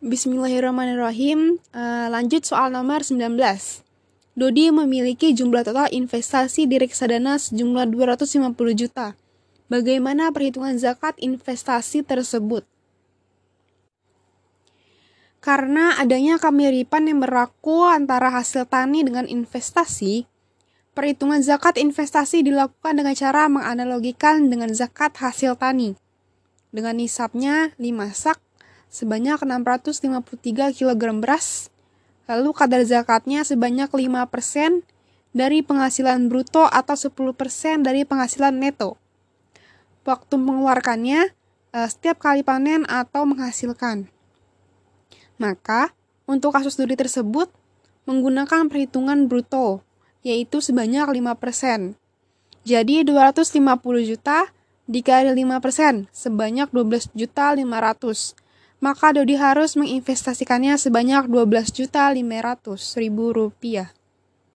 Bismillahirrahmanirrahim. Uh, lanjut soal nomor 19. Dodi memiliki jumlah total investasi di reksadana sejumlah 250 juta. Bagaimana perhitungan zakat investasi tersebut? Karena adanya kemiripan yang berlaku antara hasil tani dengan investasi, perhitungan zakat investasi dilakukan dengan cara menganalogikan dengan zakat hasil tani. Dengan nisabnya 5 sak sebanyak 653 kg beras, lalu kadar zakatnya sebanyak 5% dari penghasilan bruto atau 10% dari penghasilan neto. Waktu mengeluarkannya eh, setiap kali panen atau menghasilkan. Maka, untuk kasus studi tersebut, menggunakan perhitungan bruto, yaitu sebanyak 5%. Jadi 250 juta dikali 5% sebanyak 12 juta 500 maka Dodi harus menginvestasikannya sebanyak 12 juta 500 ribu rupiah.